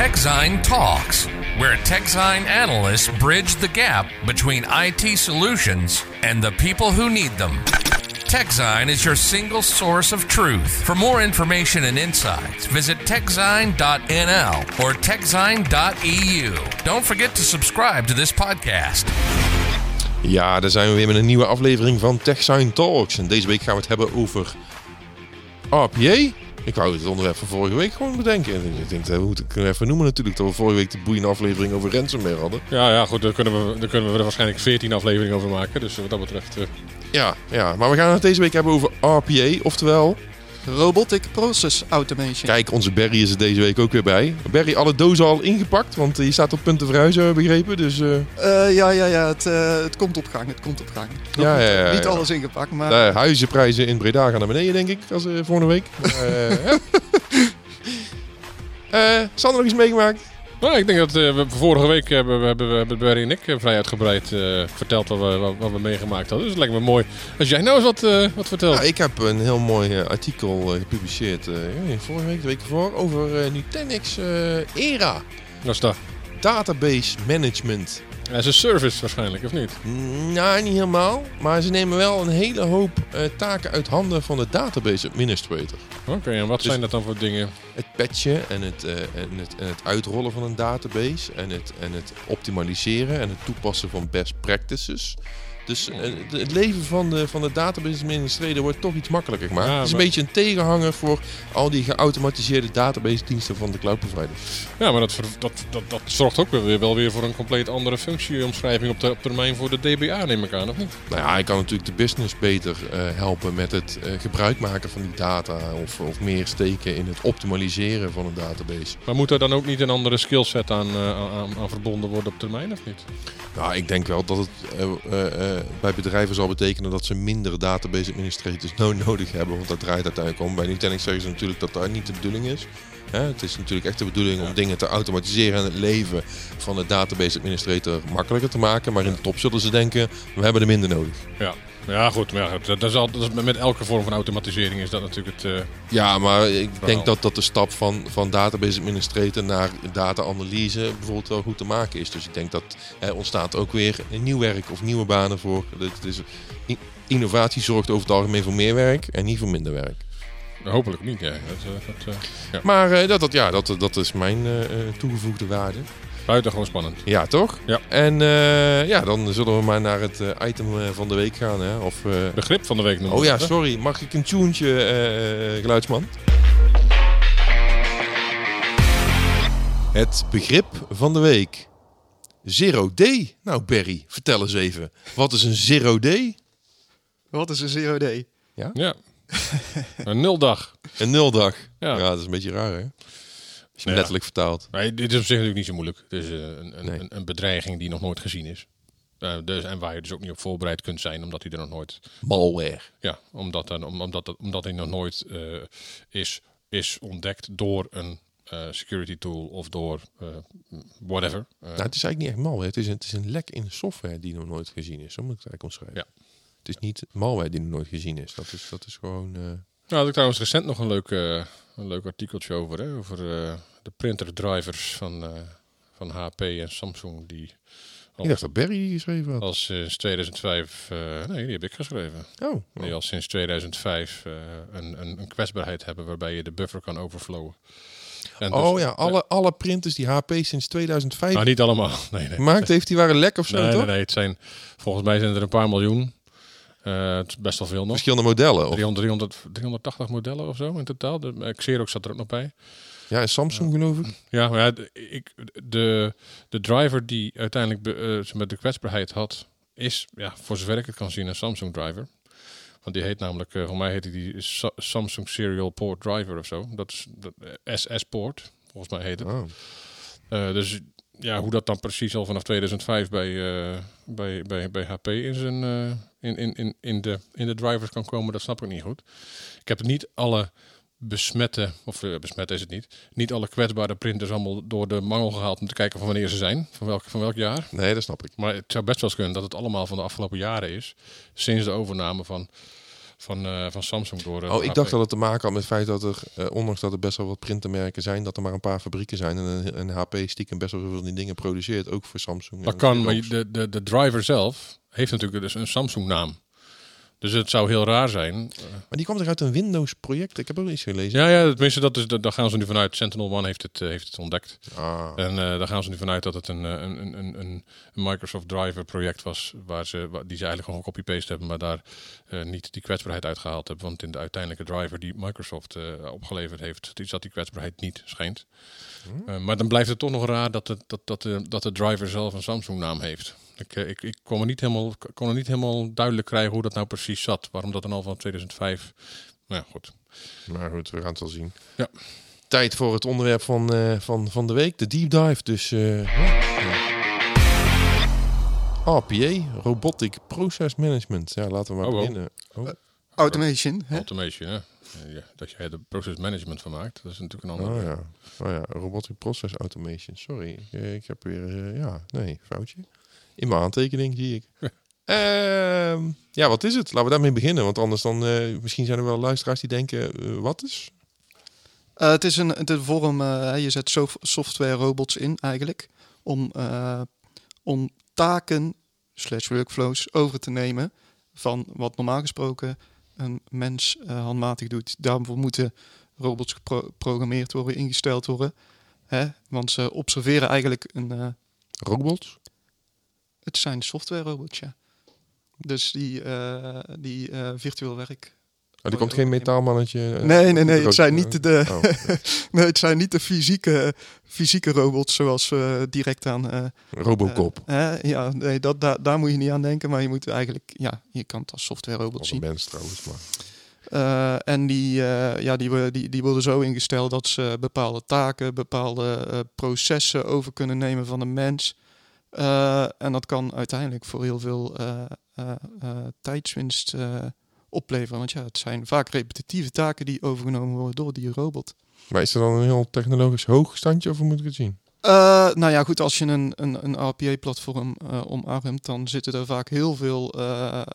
TechZine Talks, where TechZine analysts bridge the gap between IT solutions and the people who need them. TechZine is your single source of truth. For more information and insights, visit techzine.nl or techzine.eu. Don't forget to subscribe to this podcast. Ja, daar zijn we weer met een nieuwe aflevering van TechSign Talks. En deze week gaan we het hebben over RPA. Ik wou het onderwerp van vorige week gewoon bedenken. En ik denk, dat moet ik even noemen natuurlijk, dat we vorige week de boeiende aflevering over ransomware hadden. Ja, ja goed, daar kunnen, we, daar kunnen we er waarschijnlijk 14 afleveringen over maken. Dus wat dat betreft... eh, Ja, ja, maar we gaan het deze week hebben over RPA, oftewel... Robotic Process Automation. Kijk, onze Barry is er deze week ook weer bij. Barry, alle dozen al ingepakt, want je staat op punt te verhuizen, heb ik begrepen. Dus eh, Eh, ja, ja, ja, het, eh, het komt op gang, het komt op gang. Ja, niet, ja, ja, niet alles ingepakt, maar... de huizenprijzen in Breda gaan naar beneden, denk ik, als eh, volgende week. Eh. Eh, Sander nog iets meegemaakt? Nou, ik denk dat eh, we vorige week hebben, we hebben, hebben Barry en ik eh, vrij uitgebreid eh, verteld wat we, wat, wat we meegemaakt hadden. Dus het lijkt me mooi als jij nou eens wat, wat vertelt. Ja, ik heb een heel mooi artikel gepubliceerd vorige week, de week ervoor, over Nutanix ERA. Dat is dat. Database management. As a service waarschijnlijk, of niet? Nou, niet helemaal. Maar ze nemen wel een hele hoop taken uit handen van de database administrator. Oké, en wat Dus- zijn dat dan voor dingen? Het patchen en het, eh, en, het, en het uitrollen van een database. En het, en het optimaliseren en het toepassen van best practices. Dus eh, het- leven van de, van de database administrator wordt toch iets makkelijker gemaakt. Ja, het is een beetje een tegenhanger voor al die geautomatiseerde database diensten van de cloud providers. Ja, maar dat, dat, dat, dat zorgt ook wel weer, wel weer voor een compleet andere functieomschrijving op, de, op termijn voor de DBA, neem ik aan, of niet? Nou ja, ik kan natuurlijk de business beter eh, helpen met het eh, gebruik maken van die data. Of, of meer steken in het optimaliseren van een database. Maar moet er dan ook niet een andere skillset aan, aan, aan verbonden worden op termijn, of niet? Nou, ik denk wel dat het bij bedrijven zal betekenen dat ze minder database administrators no nodig hebben. Want dat draait uiteindelijk om. Bij Nutanix zeggen ze natuurlijk dat dat niet de bedoeling is. Het is natuurlijk echt de bedoeling om dingen te automatiseren en het leven van de database administrator makkelijker te maken. Maar in de top zullen ze denken, we hebben er minder nodig. Ja, ja goed. Maar ja, dat, dat is al, dat is, met elke vorm van automatisering is dat natuurlijk het... eh, Ja, maar ik Verhaal. denk dat, dat de stap van, van database administrator naar data-analyse bijvoorbeeld wel goed te maken is. Dus ik denk dat er ontstaat ook weer een nieuw werk of nieuwe banen voor. Het is, innovatie zorgt over het algemeen voor meer werk en niet voor minder werk. hopelijk niet, ja. Dat, eh, dat, eh, ja. Maar dat, dat, ja, dat, dat is mijn toegevoegde waarde. Buitengewoon spannend. Ja, toch? Ja. En eh, ja, dan zullen we maar naar het eh, item eh, van de week gaan. Hè? Of, eh, Begrip van de week noemen Oh ja, sorry. Mag ik een tuentje, eh, eh, geluidsman? Het begrip van de week. Zero D. Nou, Barry, vertel eens even. Wat is een zero D? Wat is een zero day? Ja. een nuldag. Een nuldag. Ja. Ja, dat is een beetje raar, hè? Als je hem Ja. letterlijk vertaalt. Nee, dit is op zich natuurlijk niet zo moeilijk. Het is eh, een, een, Nee. een, bedreiging die nog nooit gezien is. Eh, dus, en waar je dus ook niet op voorbereid kunt zijn, omdat hij er nog nooit... Malware. Ja, omdat, dan- omdat, dat- omdat hij nog nooit eh, is, is ontdekt door een security tool of door whatever. Nou, het is eigenlijk niet echt malware. Het is, een, het is een lek in de software die nog nooit gezien is. Zo moet ik het eigenlijk omschrijven. Ja. Het is niet malware die nog nooit gezien is. Dat is, dat is gewoon... Nou, had ik trouwens recent nog een leuk, een leuk artikeltje over. Hè, over de printer drivers van, eh, van HP en Samsung. Die Ik dacht dat Barry geschreven had. al sinds 2005... eh, nee, die heb ik geschreven. Oh, Die al sinds 2005 eh, een, een, een kwetsbaarheid hebben waarbij je de buffer kan overflowen. En dus- oh ja, alle, alle printers die HP sinds 2005 Nou, niet allemaal. Nee, nee. gemaakt heeft, die waren lek of zo, Nee, toch? nee, nee, het zijn, volgens mij zijn er een paar miljoen. Het is best wel veel nog. Verschillende modellen. Of, 300, 300, 380 modellen of zo in totaal. De Xerox zat er ook nog bij. Ja, en Samsung geloof ik. Ja, maar ja, de, ik, de, de driver die uiteindelijk be, eh, met de kwetsbaarheid had, is, ja, voor zover ik het kan zien, een Samsung driver. Want die heet namelijk, eh voor mij heet die Sa- Samsung Serial Port Driver of zo. Dat is dat, eh, SS-port, volgens mij heet het. Oh. Dus ja, hoe dat dan precies al vanaf 2005 bij, bij, bij, bij HP in, zijn, in, in, in, in, de, in de drivers kan komen, dat snap ik niet goed. Ik heb niet alle besmette, of eh, besmet is het niet, niet alle kwetsbare printers allemaal door de mangel gehaald om te kijken van wanneer ze zijn, van welk, van welk jaar. Nee, dat snap ik. Maar het zou best wel eens kunnen dat het allemaal van de afgelopen jaren is, sinds de overname van, van, eh, van Samsung door. eh, Oh, ik HP. dacht dat het te maken had met het feit dat er, eh, ondanks dat er best wel wat printermerken zijn, dat er maar een paar fabrieken zijn en, en HP stiekem best wel veel van die dingen produceert, ook voor Samsung. Dat en kan, maar de, de, de driver zelf heeft natuurlijk dus een Samsung naam. Dus het zou heel raar zijn. Maar die komt er uit een Windows-project. Ik heb ook iets gelezen. Ja, ja, tenminste, dat is, dat, daar gaan ze nu vanuit. Sentinel One heeft het, eh, heeft het ontdekt. Ah, En eh, daar gaan ze nu vanuit dat het een, eh, een, een, een, Microsoft Driver project was. Waar ze, waar, die ze eigenlijk gewoon copy-paste hebben, maar daar eh, niet die kwetsbaarheid uitgehaald hebben. Want in de uiteindelijke driver die Microsoft eh, opgeleverd heeft, die zat die kwetsbaarheid niet, schijnt. Eh, maar dan blijft het toch nog raar dat, het, dat, dat, de, dat de driver zelf een Samsung naam heeft. Ik, eh, ik, ik kon, er niet helemaal, kon er niet helemaal duidelijk krijgen hoe dat nou precies zat. Waarom dat dan al van 2005... Nou ja, goed. maar goed, we gaan het wel zien. Ja. Tijd voor het onderwerp van, eh, van, van de week, de deep dive. Dus eh, ja. RPA, Robotic Process Management. Ja, laten we maar Oh, oh. beginnen. Oh. Automation, hè? Automation, hè? Eh, ja, dat jij er process management van maakt, dat is natuurlijk een ander. Oh ja. oh ja, Robotic Process Automation. Sorry, ik, eh, heb weer, eh, ja, nee, foutje. In mijn aantekening zie ik. Ehm, ja, wat is het? Laten we daarmee beginnen, want anders dan, eh, misschien zijn er wel luisteraars die denken, eh, wat is? Eh, het is een, het is een vorm, eh, je zet sof- software robots in eigenlijk, om, eh, om taken slash workflows over te nemen van wat normaal gesproken een mens eh, handmatig doet. Daarvoor moeten robots geprogrammeerd worden, ingesteld worden. Hè? Want ze observeren eigenlijk een, eh, Robots? Het zijn software robots, ja. Dus die, eh, die eh, virtueel werk. Oh, er komt geen metaalmannetje? eh, Nee, nee, nee. Het zijn niet de, Oh, nee, het zijn niet de fysieke, fysieke robots zoals direct aan. Robocop. ja, nee, dat, daar, daar moet je niet aan denken. Maar je moet eigenlijk, ja, je kan het als software robot Of een zien. mens trouwens, maar... En die, ja, die, worden- die, die worden zo ingesteld dat ze bepaalde taken, bepaalde processen over kunnen nemen van een mens. Eh, en dat kan uiteindelijk voor heel veel eh, eh, tijdswinst opleveren. Want ja, het zijn vaak repetitieve taken die overgenomen worden door die robot. Maar is er dan een heel technologisch hoog standje of hoe moet ik het zien? Nou ja, goed, als je een, een, een RPA-platform omarmt, dan zitten er vaak heel veel,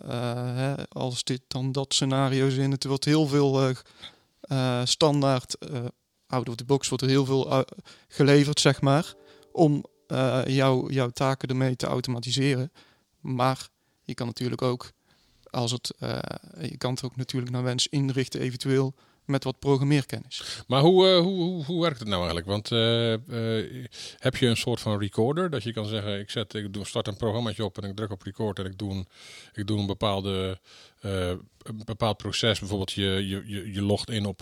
hè, als dit dan dat scenario's in. Het wordt heel veel standaard, out of the box, wordt er heel veel geleverd, zeg maar, om eh, jouw jouw taken ermee te automatiseren. Maar je kan natuurlijk ook, als het, eh, je kan het ook natuurlijk naar wens inrichten, eventueel met wat programmeerkennis. Maar hoe, eh, hoe, hoe, hoe werkt het nou eigenlijk? Want heb je een soort van recorder dat je kan zeggen: ik, zet, ik start een programmaatje op en ik druk op record en ik doe een, ik doe een, bepaalde, een bepaald proces. Bijvoorbeeld je, je, je, je logt in op,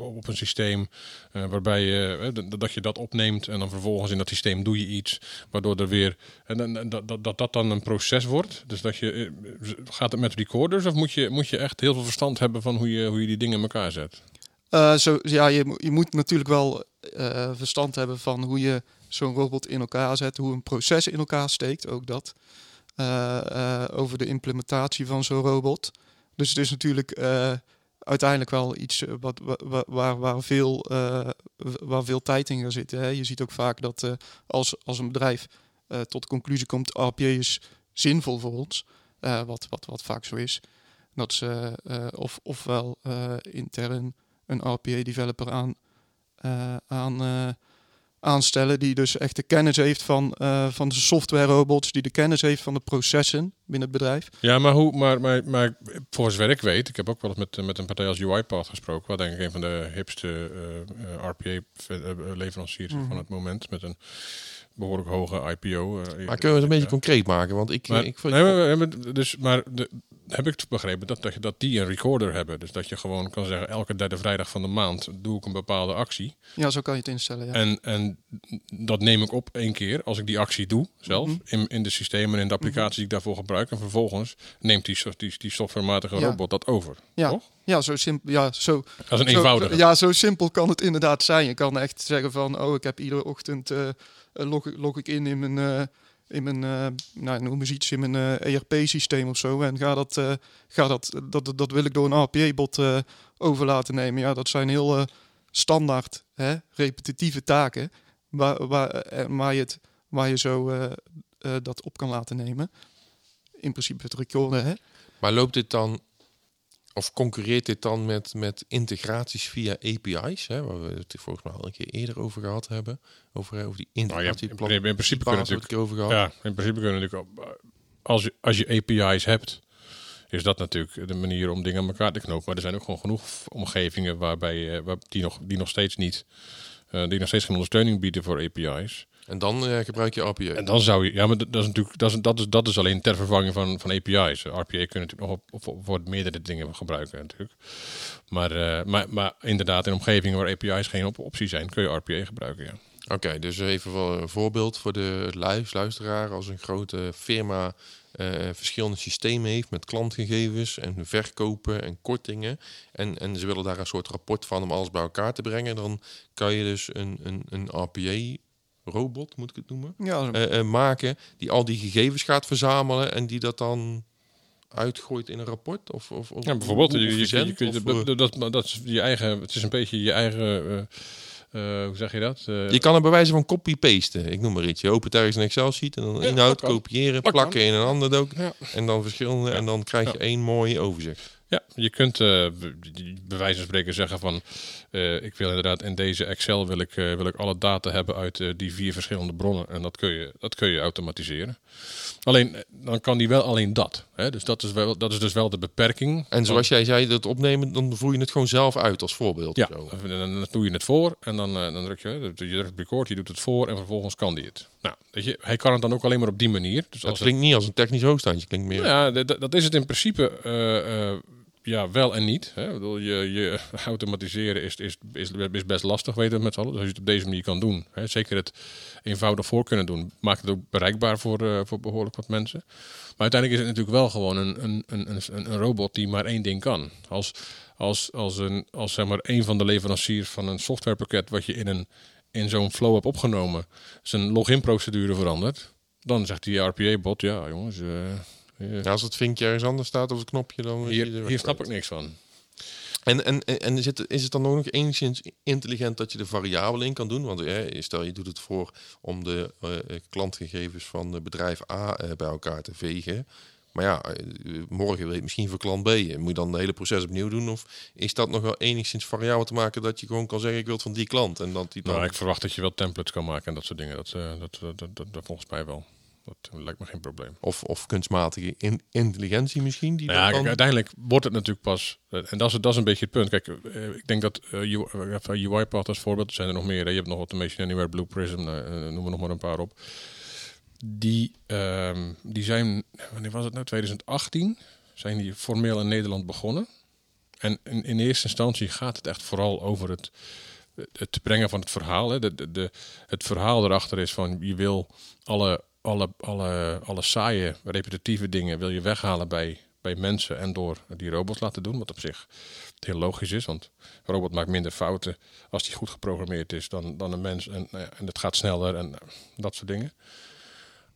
op, een systeem eh, waarbij je, eh, dat je dat opneemt en dan vervolgens in dat systeem doe je iets waardoor er weer en dan- en dat, dat, dat dat dan een proces wordt. Dus dat je eh, gaat het met recorders of moet je, moet je echt heel veel verstand hebben van hoe je, hoe je die dingen in elkaar zet? Eh, zo, ja, je, je moet natuurlijk wel eh, verstand hebben van hoe je zo'n robot in elkaar zet, hoe een proces in elkaar steekt, ook dat. Eh, eh, over de implementatie van zo'n robot. Dus het is natuurlijk eh, uiteindelijk wel iets eh, wat, wa- wa- waar, waar, veel, eh, waar veel tijd in gaat zitten. Hè. Je ziet ook vaak dat eh, als, als een bedrijf tot de conclusie komt, RPA is zinvol voor ons, wat, wat, wat vaak zo is, dat ze of, ofwel intern een RPA-developer aan, aan, aanstellen die dus echt de kennis heeft van, eh, van de software robots, die de kennis heeft van de processen binnen het bedrijf. Ja, maar, hoe, maar, maar, maar voor zover ik weet, ik heb ook wel eens met, met een partij als UiPath gesproken, wat denk ik een van de hipste RPA-leveranciers Mhm. van het moment, met een behoorlijk hoge IPO. eh, Maar kunnen we het een beetje concreet maken? Want ik, Maar, ik, ik, nee, maar, dus, maar de, heb ik begrepen dat, dat, die een recorder hebben. Dus dat je gewoon kan zeggen, elke derde vrijdag van de maand doe ik een bepaalde actie. Ja, zo kan je het instellen. Ja. En, en dat neem ik op één keer als ik die actie doe, zelf, Mhm. in, in de systemen en de applicaties die ik daarvoor gebruik. En vervolgens neemt die, die, die softwarematige Ja. robot dat over. ja. toch? ja, zo simpel. Ja, zo, Dat is een zo- eenvoudige. zo- ja, zo simpel kan het inderdaad zijn. Je kan echt zeggen van, oh, ik heb iedere ochtend log, log ik in in mijn, eh, in mijn, eh, nou, noem eens iets, in mijn eh, ERP-systeem of zo. En ga dat, eh, ga dat, dat, dat wil ik door een RPA-bot eh, over laten nemen. Ja, dat zijn heel standaard, hè, repetitieve taken, waar, waar, waar, je, het, waar je zo dat op kan laten nemen. In principe het recorden, hè. maar loopt dit dan of concurreert dit dan met, met integraties via API's? Hè, waar we het volgens mij al een keer eerder over gehad hebben. Over, over die Nou ja, integratie. in, in, in principe kunnen natuurlijk over gehad. Ja, in principe kunnen natuurlijk eh, als je, als je API's hebt, is dat natuurlijk de manier om dingen aan elkaar te knopen. Maar er zijn ook gewoon genoeg omgevingen waarbij eh, waar, die, nog, die nog steeds niet, eh, die nog steeds geen ondersteuning bieden voor API's. En dan eh, gebruik je RPA. En dan zou je, ja, maar dat is natuurlijk, dat is, dat is, dat is alleen ter vervanging van, van API's. RPA kun je natuurlijk nog op, voor meerdere dingen gebruiken natuurlijk. Maar, eh, maar, maar inderdaad, in omgevingen waar API's geen op, optie zijn, kun je RPA gebruiken, ja. Oké, dus even wel een voorbeeld voor de luis- luisteraar. Als een grote firma eh, verschillende systemen heeft met klantgegevens en verkopen en kortingen. En, en ze willen daar een soort rapport van om alles bij elkaar te brengen. Dan kan je dus een, een, een RPA-robot, moet ik het noemen, Ja, eh, eh, maken. Die al die gegevens gaat verzamelen en die dat dan uitgooit in een rapport? Of, of, of Ja, bijvoorbeeld, je, je, je, verzend, kunt- of, dat, eh, dat, dat, dat is je eigen, het is een beetje je eigen, eh, eh, hoe zeg je dat? Eh, Je kan er bij wijze van copy-pasten. Ik noem maar iets. Je opent ergens een Excel-sheet en dan Ja, inhoud kopiëren, plakken in een ander doc. Ja. En dan verschillende. En dan krijg je één mooi overzicht. Ja, je kunt be- bij wijze van spreken zeggen van, eh, ik wil inderdaad in deze Excel wil ik, eh, wil ik alle data hebben uit die vier verschillende bronnen en dat kun je, dat kun je automatiseren. Alleen, dan kan die wel alleen dat. Hè? Dus dat is, wel, dat is dus wel de beperking. En zoals jij zei, dat opnemen, dan voer je het gewoon zelf uit als voorbeeld. Ja, Zo. en dan, dan doe je het voor en dan, dan druk je, je drukt record, je doet het voor en vervolgens kan die het. Nou, weet je, hij kan het dan ook alleen maar op die manier. Dus Dat als het- klinkt niet als een technisch hoogstandje. Klinkt meer... Nou ja, dat is het in principe ja, wel en niet. Hè. Bedoel, je, je automatiseren is, is, is, best lastig, weten we met z'n allen. Dus als je het op deze manier kan doen, hè, zeker het eenvoudig voor kunnen doen, maakt het ook bereikbaar voor, eh, voor behoorlijk wat mensen. Maar uiteindelijk is het natuurlijk wel gewoon een, een, een, een, robot die maar één ding kan. Als, als, als, een, als zeg maar een van de leveranciers van een softwarepakket wat je in, een, in zo'n flow hebt opgenomen, zijn login-procedure verandert, dan zegt die RPA-bot, ja jongens, eh, Ja, als het vinkje ergens anders staat of het knopje, dan... er hier, hier snap ik niks van. En, en, en is, het, is het dan ook nog enigszins intelligent dat je de variabelen in kan doen? Want eh, stel je doet het voor om de eh, eh, klantgegevens van bedrijf A eh, bij elkaar te vegen. Maar ja, morgen weet misschien voor klant B. Moet je dan het hele proces opnieuw doen? Of is dat nog wel enigszins variabel te maken dat je gewoon kan zeggen ik wil het van die klant? En dat die dan... Nou, ik verwacht dat je wel templates kan maken en dat soort dingen. Dat, dat, dat, dat, dat, dat volgens mij wel. Dat lijkt me geen probleem. Of, of kunstmatige in- intelligentie misschien? Die Nou ja, kijk, uiteindelijk wordt het natuurlijk pas, eh, en dat is, dat is een beetje het punt. Kijk, eh, ik denk dat eh, even UiPath als voorbeeld, er zijn er nog meer. hè. Je hebt nog Automation Anywhere, Blue Prism, nou, eh, noem er nog maar een paar op. Die, ehm, die zijn, wanneer was het nou, 2018, zijn die formeel in Nederland begonnen. En in, in eerste instantie gaat het echt vooral over het, het brengen van het verhaal. Hè. De, de, de, het verhaal erachter is van je wil alle, alle, alle, alle saaie, repetitieve dingen wil je weghalen bij, bij mensen en door die robots laten doen. Wat op zich heel logisch is, want een robot maakt minder fouten als die goed geprogrammeerd is dan, dan een mens. En, ja, en het gaat sneller en eh, dat soort dingen.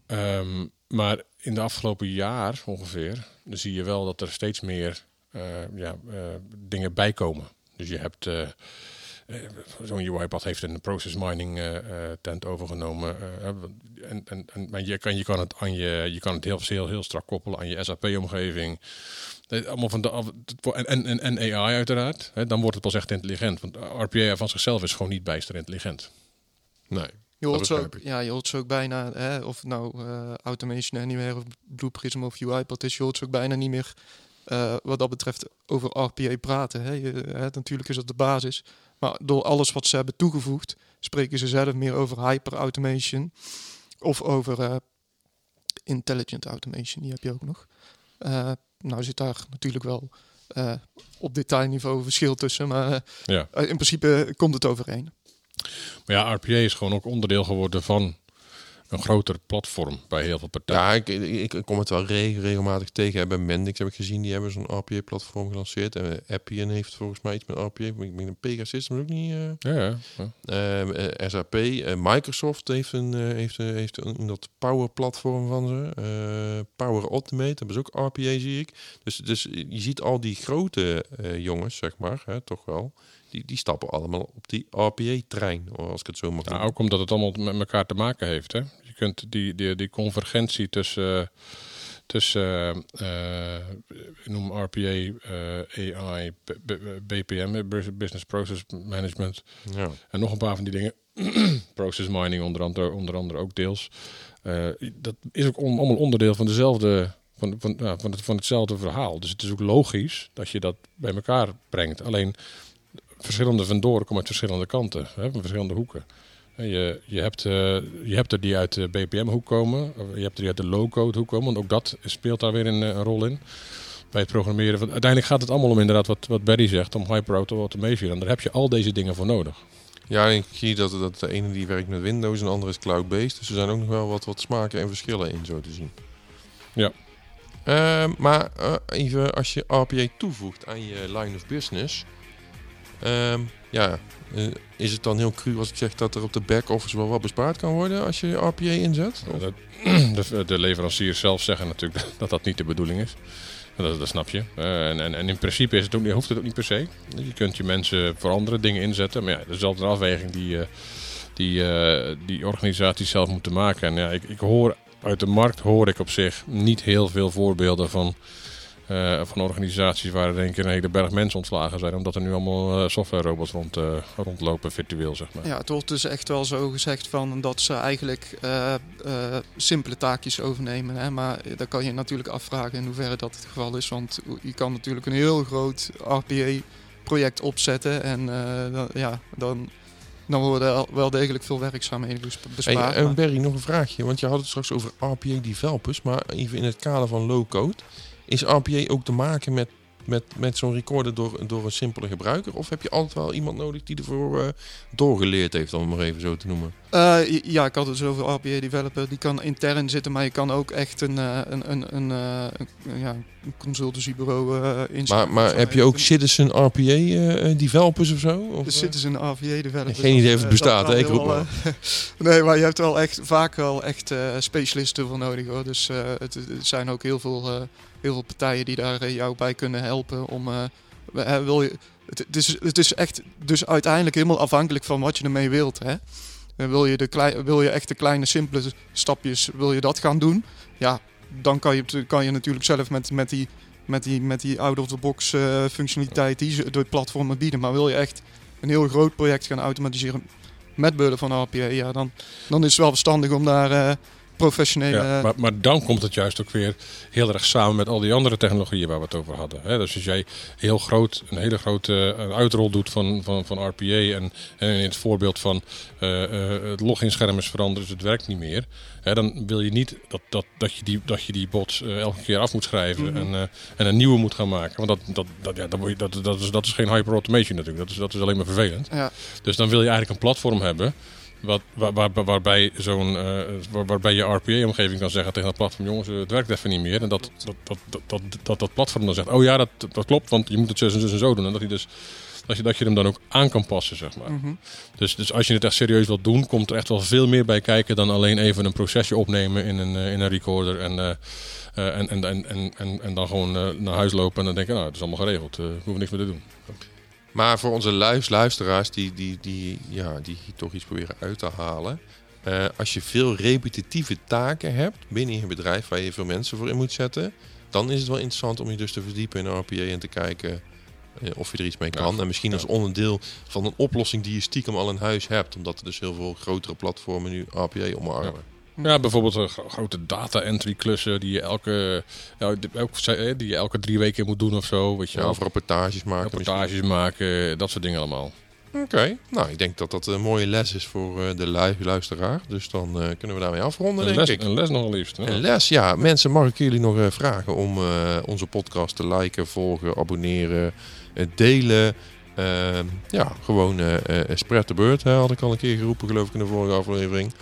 Ehm, maar in de afgelopen jaar ongeveer, zie je wel dat er steeds meer eh, ja, eh, dingen bijkomen. Dus je hebt eh, eh, zo'n UiPath heeft een process mining eh, eh, tent overgenomen. eh, en, en, en, maar je kan, je kan het aan je, je kan het heel, heel, heel strak koppelen aan je SAP-omgeving. Allemaal van de, en, en, en, en AI uiteraard. Hè, dan wordt het pas echt intelligent. Want RPA van zichzelf is gewoon niet bijster intelligent. Nee. Je hoort, ze ook, ja, je hoort ze ook bijna, hè, of nou eh, Automation Anywhere of Blue Prism of UiPath is, je hoort ze ook bijna niet meer eh, wat dat betreft over RPA praten. Hè. Je, hè, natuurlijk is dat de basis, maar door alles wat ze hebben toegevoegd, spreken ze zelf meer over hyper automation of over eh, intelligent automation, die heb je ook nog. Eh, nou zit daar natuurlijk wel eh, op detailniveau verschil tussen, maar Ja. in principe komt het overeen. Maar ja, RPA is gewoon ook onderdeel geworden van een groter platform bij heel veel partijen. Ja, ik, ik, ik kom het wel re- regelmatig tegen. Bij Mendix heb ik gezien, die hebben zo'n RPA-platform gelanceerd. En Appian heeft volgens mij iets met RPA. Ik denk een Pega Systems ook niet. eh. Ja, ja. Eh, eh, SAP, eh, Microsoft heeft een, eh, heeft, heeft een, dat Power-platform van ze. Eh, Power Automate, dat is ook RPA, zie ik. Dus, dus je ziet al die grote eh, jongens, zeg maar, hè, toch wel. Die, die stappen allemaal op die RPA-trein, als ik het zo mag Nou, ook omdat het allemaal met elkaar te maken heeft. Hè? Je kunt die, die, die convergentie tussen, tussen uh, noem RPA, uh, AI, BPM, Business Process Management. Ja. En nog een paar van die dingen. Process mining onder andere, onder andere ook deels. Uh, dat is ook on, allemaal onderdeel van dezelfde. Van, van, van, het, van hetzelfde verhaal. Dus het is ook logisch dat je dat bij elkaar brengt. Alleen verschillende vendoren komen uit verschillende kanten, hè, van verschillende hoeken. Je, je, hebt, uh, je hebt er die uit de BPM-hoek komen, je hebt er die uit de low-code hoek komen, want ook dat speelt daar weer een, een rol in bij het programmeren. Want uiteindelijk gaat het allemaal om inderdaad wat, wat Barry zegt, om hyper-auto automation. En daar heb je al deze dingen voor nodig. Ja, ik zie dat, dat de ene die werkt met Windows en de andere is cloud-based. Dus er zijn ook nog wel wat, wat smaken en verschillen in, zo te zien. Ja. Uh, maar uh, even als je RPA toevoegt aan je line of business. Um, ja, uh, is het dan heel cru als ik zeg dat er op de back-office wel wat bespaard kan worden als je RPA inzet? De, de, leveranciers zelf zeggen natuurlijk dat dat niet de bedoeling is. Dat, dat snap je. Uh, en, en, en, in principe is het ook, hoeft het ook niet per se. Je kunt je mensen voor andere dingen inzetten. Maar ja, dat is altijd een afweging die, uh, die, die organisaties zelf moeten maken. En ja, ik, ik hoor uit de markt hoor ik op zich niet heel veel voorbeelden van, uh, van organisaties waar er denk ik een hele berg mensen ontslagen zijn. Omdat er nu allemaal uh, software robots rond, uh, rondlopen virtueel, zeg maar. Ja, het wordt dus echt wel zo gezegd van dat ze eigenlijk simpele taakjes overnemen. Hè? Maar dan kan je natuurlijk afvragen in hoeverre dat het geval is. Want je kan natuurlijk een heel groot RPA-project opzetten. En dan, ja, dan dan worden wel degelijk veel werkzaamheden bespaard. Hey, en Berry, nog een vraagje. Want je had het straks over RPA developers. Maar even in het kader van low-code. Is RPA ook te maken met, met, met zo'n recorder door, door een simpele gebruiker? Of heb je altijd wel iemand nodig die ervoor uh, doorgeleerd heeft, om het maar even zo te noemen? Uh, ja, ik had het over RPA developer. Die kan intern zitten, maar je kan ook echt een, uh, een, een, een, een, ja, een consultancybureau Maar, inzetten. maar heb je ook citizen RPA developers of zo? Of, de citizen RPA developers. Geen idee of het bestaat, hè? Ik roep maar. nee, maar je hebt wel echt vaak wel echt specialisten voor nodig hoor. Dus het, het zijn ook heel veel heel veel partijen die daar jou bij kunnen helpen om uh, wil je het, het, is, het is echt dus uiteindelijk helemaal afhankelijk van wat je ermee wilt hè wil je de wil je echt de kleine simpele stapjes wil je dat gaan doen ja dan kan je, kan je natuurlijk zelf met, met die met die, met die out-of-the-box uh, functionaliteit die ze door platformen bieden. Maar wil je echt een heel groot project gaan automatiseren met behulp van RPA, ja, dan, dan is het wel verstandig om daar uh, professionele... Ja, maar, maar dan komt het juist ook weer heel erg samen met al die andere technologieën waar we het over hadden. Hè? Dus als jij heel groot, een hele grote uh, uitrol doet van, van, van RPA en, en in het voorbeeld van uh, het loginscherm is veranderd, dus het werkt niet meer. Hè, dan wil je niet dat, dat, dat, je, die, dat je die bots elke keer af moet schrijven Mhm. mm -hmm. en, en een nieuwe moet gaan maken. Want dat, dat, dat, ja, dat, dat, dat, is, dat is geen hyper-automation natuurlijk. Dat is, dat is alleen maar vervelend. Ja. Dus dan wil je eigenlijk een platform hebben wat, waar, waar, waarbij, zo'n, uh, waar, waarbij je RPA-omgeving kan zeggen tegen dat platform: jongens, het werkt even niet meer. En dat dat, dat, dat, dat, dat, platform dan zegt: oh ja, dat, dat klopt, want je moet het zus en zus en zo doen. En dat, hij dus, dat, je, dat je hem dan ook aan kan passen, zeg maar. Mhm. Dus, dus als je het echt serieus wilt doen, komt er echt wel veel meer bij kijken dan alleen even een procesje opnemen in een, uh, in een recorder. En, uh, en, en, en, en, en, en dan gewoon naar huis lopen en dan denken: nou, het is allemaal geregeld, we hoeven niks meer te doen. Maar voor onze luisteraars die, die, die, ja, die toch iets proberen uit te halen. Uh, als je veel repetitieve taken hebt binnen je bedrijf waar je veel mensen voor in moet zetten. Dan is het wel interessant om je dus te verdiepen in RPA en te kijken uh, of je er iets mee kan. Ja, en misschien ja. als onderdeel van een oplossing die je stiekem al in huis hebt. Omdat er dus heel veel grotere platformen nu RPA omarmen. Ja. Ja, bijvoorbeeld uh, grote data entry klussen die je elke, ja, elke, die je elke drie weken moet doen of zo. Weet je ja, of rapportages maken. Rapportages misschien. maken, dat soort dingen allemaal. Oké, okay. nou ik denk dat dat een mooie les is voor uh, de lu luisteraar. Dus dan uh, kunnen we daarmee afronden, een denk les, ik. Een les nog liefst. Ja. Een les, ja. Mensen, mag ik jullie nog vragen om onze podcast te liken, volgen, abonneren, delen. Ehm, ja, gewoon spread the bird, hè, had ik al een keer geroepen geloof ik in de vorige aflevering.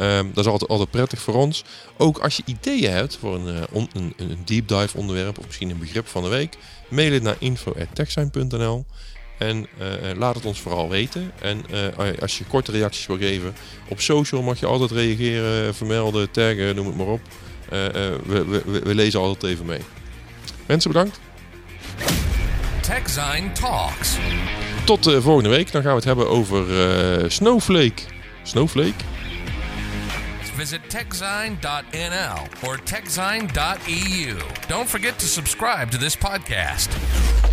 Um, dat is altijd, altijd prettig voor ons. Ook als je ideeën hebt voor een, uh, on, een, een, deep dive onderwerp of misschien een begrip van de week, mail het naar info.techsign.nl en uh, laat het ons vooral weten. En uh, als je korte reacties wil geven op social mag je altijd reageren, vermelden, taggen, noem het maar op. We, we, we, lezen altijd even mee. Mensen bedankt. TechZine Talks. Tot volgende week. Dan gaan we het hebben over Snowflake. Snowflake? Visit techzine.nl or techzine.eu. Don't forget to subscribe to this podcast.